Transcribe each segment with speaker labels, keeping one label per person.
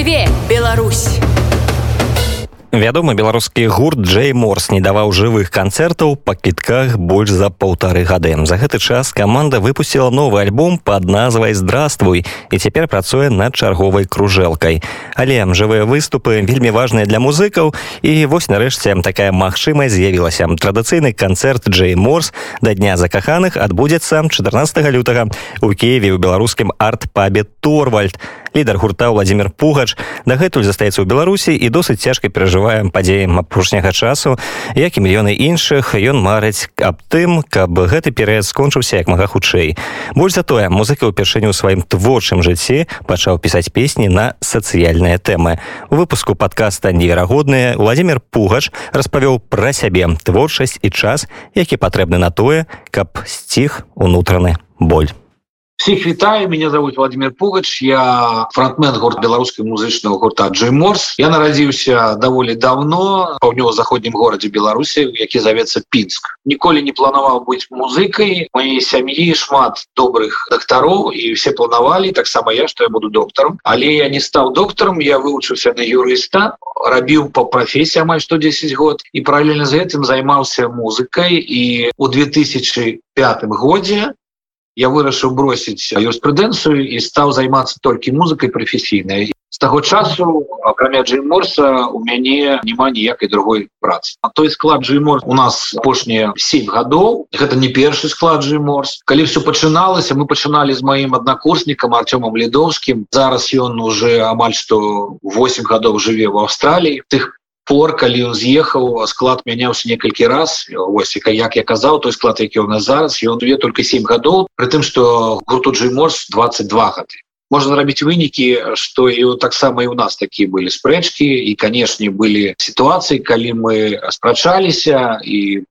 Speaker 1: жыве Беларусь.
Speaker 2: Вядомы беларускі гурт джей морс не даваў жывых канцэртаў па кітках больш за паўтары гады. За гэты час каманда выпусціла новы альбом под назвай здравствуй і цяпер працуе над чарговай кружэлкай. Але жывыя выступы вельмі важныя для музыкаў і вось нарэшце такая магчымасць з'явілася. Традыцыйны канцэрт джей морс да дня закаханых адбудзецца 14 лютага у киеве ў беларускім арт-пабе торвальд лідар гурта владимир пугач. Дагэтуль застаецца ў беларусі і досыць цяжка перажываем падзеям апошняга часу. Як і мільёны іншых ён марыць аб тым каб гэты перыяд скончыўся як мага хутчэй. Больш за тое музыка ўпершыню ў сваім творчым жыцці пачаў пісаць песні на сацыяльныя тэмы. У выпуску подкаста неверагодныя владимир пугач распавёў пра сябе творчасць і час які патрэбны на тое каб сціх унутраны боль
Speaker 3: Всех вітаю, меня зовут Владимир Пугач, я фронтмен гурт беларускай музычного гурта Джей Морс. Я нарадзіўся даволі давно в паўднёва-заходнім горадзе Беларусі, які завецца Пінск. Ніколі не планаваў быць музыкай, моей сям'і шмат добрых дактароў і все планавалі, таксама я, што я буду доктаром. Але я не стаў доктаром, я вывучыўся на юрыста, рабіў по прафесіі амаль 110 год і паралельна з гэтым займаўся музыкай і у 2005 годзе я вырашыў бросіць юрспрудэнцыю і стаў займацца толькі музыкай прафесійнай. З таго часу акрамя джейморса у мяне няма ніякай другой працы. А той склад джеймор у нас апошнія 7 гадоў. Гэта не першы склад джейморс калі все пачыналася мы пачыналі з маім аднакурснікам артёмом лідоўскім зараз ён уже амаль што 8 гадоў жыве в австраліі тых пор калі ён з'ехаў склад мяняўся некалькі раз. Ось як я казаў той склад які у нас зараз ён две только семь гадоў при тым что гурту джейморс 22 гады можно рабіць вынікі что і таксама і у нас такія былі спрэчки і канешне былі сітуацыі калі мы спрачаліся і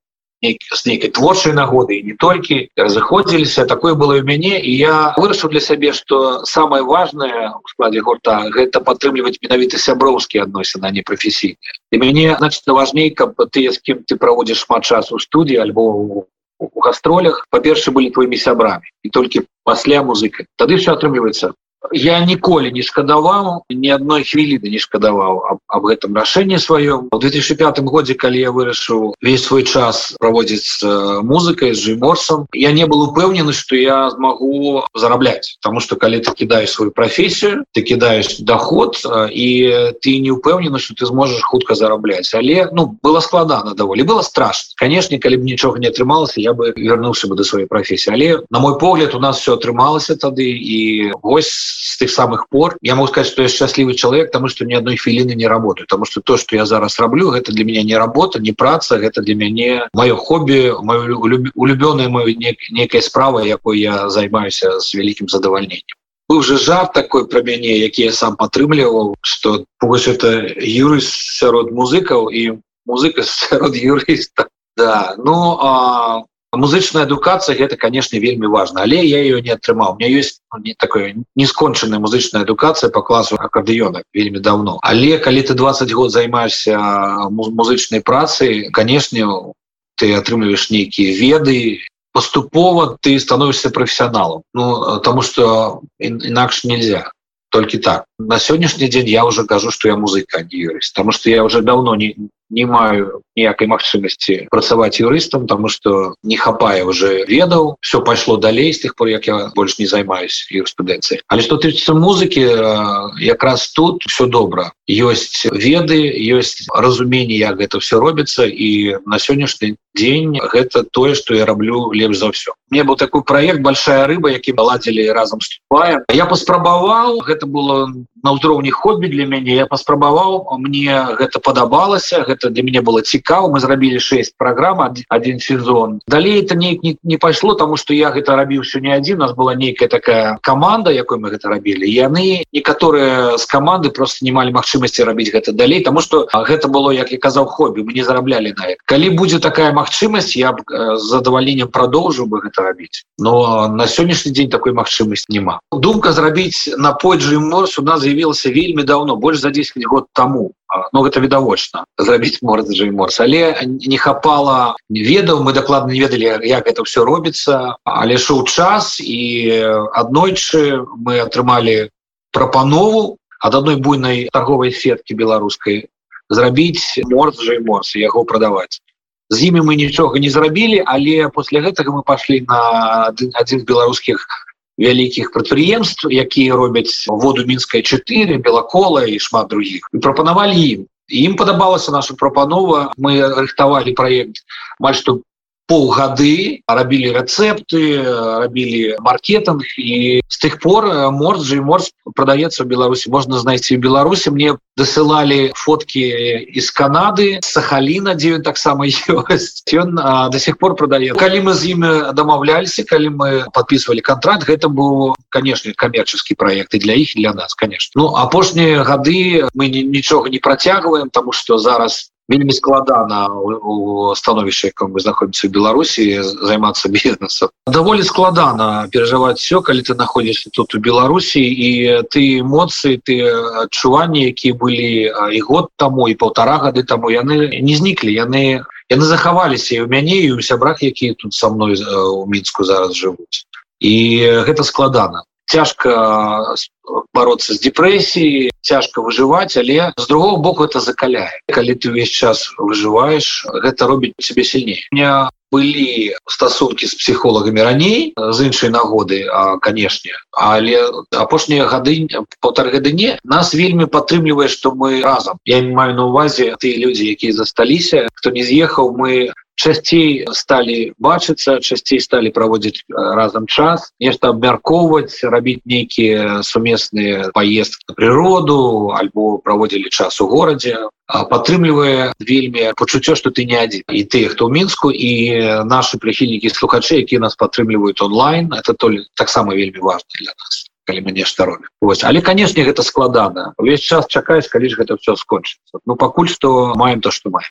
Speaker 3: з нейкай творчай нагоды не толькі разыходзіліся такое было у мяне і я вырашыў для сябе что самое важное у складзе гурта гэта падтрымліваць менавіта сяброўскія адносіны не прафесійныя. І мяне значит важней каб ты з кім ты праводзіш шмат часу студіі альбо у гастролях па-перша былі твоімі сябрамі і толькі пасля музыка тады все атрымліваецца я ніколі не шкадаваў ни одной хвіліны не шкадаваў об, гэтым рашэнні сваём у 2005 годзе калі я вырашыў весь свой час праводзіць музыкай з жыморсом я не был упэўнены что я змагу зарабляць потому что калі ты кідаешь сваю професію ты кідаешь доход і ты не упэўнены что ты зможешь хутка зарабляць але ну было складана даволі было страшно. Конечно калі б нічога не атрымалася я бы вернуўся бы до сваёй професіі але на мой погляд у нас все атрымалася тады і вось с тех самых пор. Я могу сказать что я счастливый человек тому что ни одной филины не работаю. Потому что то что я зараз раблю это для меня не работа не праца это для мяне мое хобби мое улюбённое мое некая справа якой я займаюсь с великим задавальнением уже жарт такой про мяне які я сам падтрымліваў что это юрыст сярод музыкаў і музыка сярод юрыста да ну а музычная адукацыя гэта конечно вельмі важно. Але я ее не атрымаў меня есть ну, такое нескончаная музычная адукацыя по классу аккордеёна вельмі давно. Але калі ты 20 год займаешься музычнай працай канешне ты атрымліваешь нейкіе веды. Поступова ты становишься профессионалом. Ну потому что інакш нельзя. Только так на сённяшні дзень я уже кажу что я музыка не юрыст потому что я уже давно не не маю ніякай магчымасці працаваць юрыстам тому что не хапае уже ведаў все пайшло далей з тых пор як я больш не займаюсь юрыспрудэнцыяй але что тычыцца музыкі якраз тут все добра ёсць веды ёсць разуменне як гэта все робіцца і на сённяшні дзень гэта тое что я раблю лепш за ўсё мне был такой проект большая рыба які наладзілі разам ступаем я паспрабаваў гэта было на ўзроўні хобі для мяне. Я паспрабаваў мне гэта падабалася гэта для мяне было цікава. Мы зрабілі 6 праграм один сезон. Далей это неяк не, не пайшло тому что я гэта рабіў все не один у нас была нейкая такая команда якой мы гэта рабілі. Яны некаторыя з команды просто не малі магчымасці рабіць гэта далей тому что гэта было як я казаў хобі. Мы не зараблялі на это калі будзе такая магчымасць я б з задавальненнем продолжу бы гэта рабіць. Но на сённяшні дзень такой магчымасць няма. Думка зрабіць на поджы морс у нас з'явілася вельмі давно больш за 10 год тому. Ну гэта відавочна зрабіць морджы морс але не хапала ведаў мы дакладна не ведалі як это все робіцца але шоу час і аднойчы мы атрымалі прапанову ад адной буйнай торговай сеткі беларускай зрабіць морз жа і морс яго прадаваць з імі мы нічога не зрабілі але после гэтага мы пашлі на адзін з беларускіх вялікіх прадпрыемств якія робяць воду мінская 4 белакола і шмат других і прапанавалі ім. Ім падабалася наша прапанова. Мы рыхтавалі проект маль што полгады рабілі рэцэпты рабілі маркетинг і с тых пор морж і морж продаецца в беларусі можна знайсці в беларусі мне дасылалі фотки из канады сахалина 9 таксама ёсць ён до сих пор продае калі мы з імі дамаўляліся калі мы подписывали контракт гэта быў конечно камерческий проект і для іх для нас конечно. Ну апошнія гады мы нічога не працягваем тому что зараз вельмі складана у становішча яком вы знаходіцца в беларусі займацца бізнесом даволі складана перажываць все калі ты находишься тут у беларусі і ты эмоцыі ты адчуванні якія былі і год тому і полтора гады тому яны не зніклі яны яны захаваліся і у мяне і у сябрах якія тут со мной у мінску зараз жывуць і гэта складана цяжка бороться з депрэсіі цяжка выжываць але з другого боку это закаляе калі ты увесь час выжываешь гэта робіць себе сильней меня былі стасункі з псіхолагамі раней з іншай нагоды канешне. Але апошнія гады полтора гады не. Нас вельмі падтрымлівае что мы разам. Я не маю на увазе ты людзі якія засталіся. Хто не з'ехаў мы часцей сталі бачыцца часцей сталі праводзіць разам час нешта абмяркоўваць рабіць нейкія сумесныя поездки на природу альбо праводзілі час у горадзе падтрымлівае вельмі пачуццё что ты не адзін і ты хто ў мінску і наши прыхільнікі слухачы які нас падтрымліваюць онлайн это то таксама вельмі важно для нас мы нешта робім Вось але канешне гэта складана увесь час чакаюсь калі ж гэта все скончыцца ну пакуль што маем то што маем.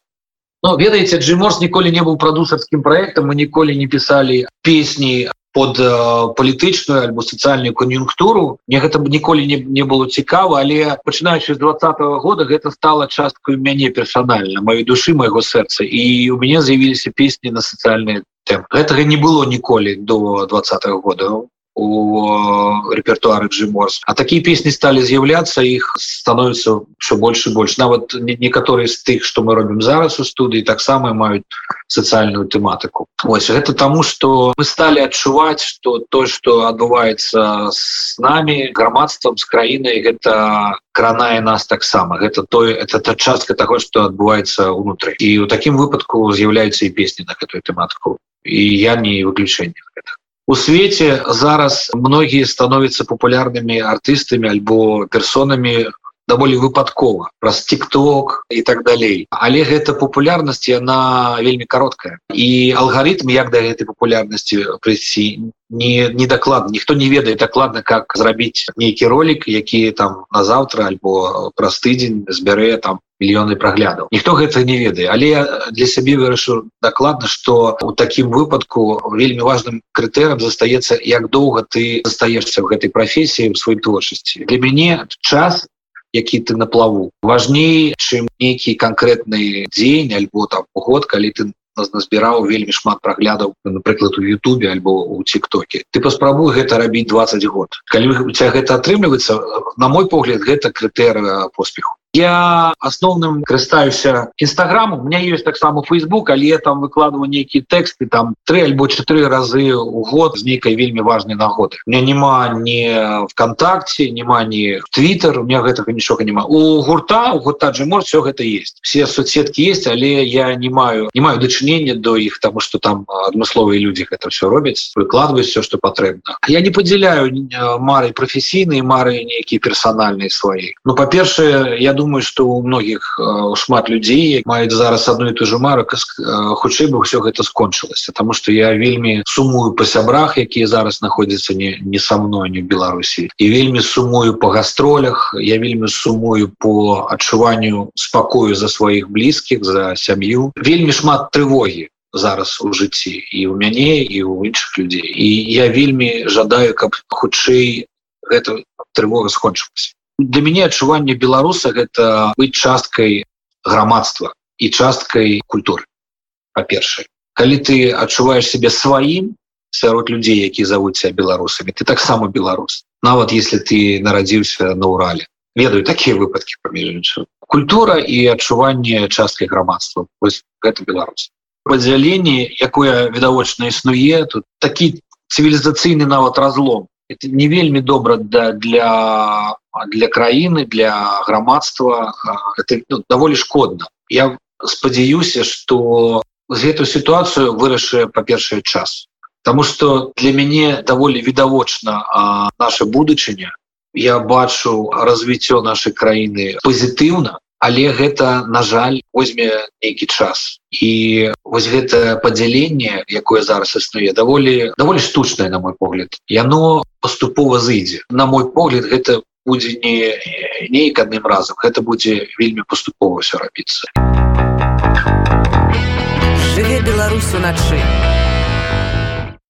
Speaker 3: Ну, ведаеце Джиморс ніколі не быў прадусарскім проектом мы ніколі не писали песні под э, палітычную альбо сацыяльную кон'юнктуру мне гэта ніколі не, не было цікава але пачынаючы з двадцатого года гэта стала часткой мяне персональна моей души моего сэрца. І у мяне з'явіліся песні на сацыяльные темы гэтага не было ніколі до двадцатого года у рэпертуары Джиморс. А такія песні сталі з'яўляцца іх становіцца ўсё больш і больш. Нават некаторыя з тых, што мы робім зараз у студыі, таксама маюць сацыяльную тэматыку. Вось гэта таму, што мы сталі адчуваць, што то, што адбываецца з намі грамадствам з краінай гэта кранае нас таксама. Гэта тое это та частка таго, што адбываецца ўнутры. І ў такім выпадку з'яўляюцца і песні на гэтую тэматыку. І я не выключэнне гэтага у свеце зараз многія становятся популярнымі артыстамі альбо персонамі даволі выпадкова праз тикток і так далей. Але гэта популярнасць яна вельмі кароткая. І алгарытм як да гэтай популярнасці прыйсці не не даклад ніхто не ведае дакладна как зрабіць нейкі ролик які там на завтра альбо праз тыдзень збярэ там мільёны праглядаў ніхто гэта не ведае але для сябе вырашыў дакладна что у такім выпадку вельмі важным крытэрам застаецца як доўга ты застаешься в гэтай прафесіі в сваёй творчасці для мяне час які ты на плаву важней чым нейкі канкрэтны дзень альбо там год калі ты назбіраў вельмі шмат праглядаў напрыклад у Ютубе альбо у тиктоке. Ты паспрабуй гэта рабіць 20 год. Калі у тебя гэта атрымліваецца на мой погляд гэта крытэр поспеху я асноўным карыстаюся нстаграму у меня есть таксама Facebook але там выкладываю нейкіе тэксты там три альбо чатыры разы у год з нейкай вельмі важной нагоды. Мне няма не вконтакте няма не Twitter у меня гэтага нічога няма у гурта у гурта Джимор все гэта есть. Все соцсетки есть але я не маю не маю дачынення до іх тому что там адмысловыя люди это все робяць выкладываюць все что патрэбна я не подзяляю мары професійныя мары нейкія персональные свои. Ну па-першае я думаю что у многих э, шмат людзей маюць зараз одну і ту же марак э, хутчэй бы все гэта скончылася потому что я вельмі сумую по сябрах якія зараз находятся не не со мной не в беларусі і вельмі сумую по гастролях я вельмі сумую по адчуванню спакою за сваіх блізкіх за сям'ю. Вельмі шмат трывогі зараз у жыцці і у мяне і у іншых людзей. І я вельмі жадаю каб хутчэй гэта трывога скончылася для мяне адчуванне беларуса гэта быць часткай грамадства і часткай культуры па-першае калі ты адчуваеш себе сваім сярод людзей які завуць себя беларусамі ты таксама беларус нават если ты нарадзіўся на урале. Ведаю такія выпадкі паміж культура і адчуванне часткі грамадства вось гэта Беларусь падзяленне якое відавочна існуе тут такі цывілізацыйны нават разлом. Это не вельмі добра да, для для краіны для грамадства это ну, даволі шкодна я спадзяюся что з гэтую сітуацыю вырашае па-першае час. Таму что для мяне даволі відавочна наша будучыня. Я бачу развіццё нашай краіны пазітыўна але гэта на жаль возьме нейкі час. І вось гэта падзяленне якое зараз існуе даволі даволі штучнае на мой погляд. Яно поступова зыдзе. На мой погляд гэта будзе не нейк адным разам гэта будзе вельмі паступова все рабіцца
Speaker 1: беларусу начы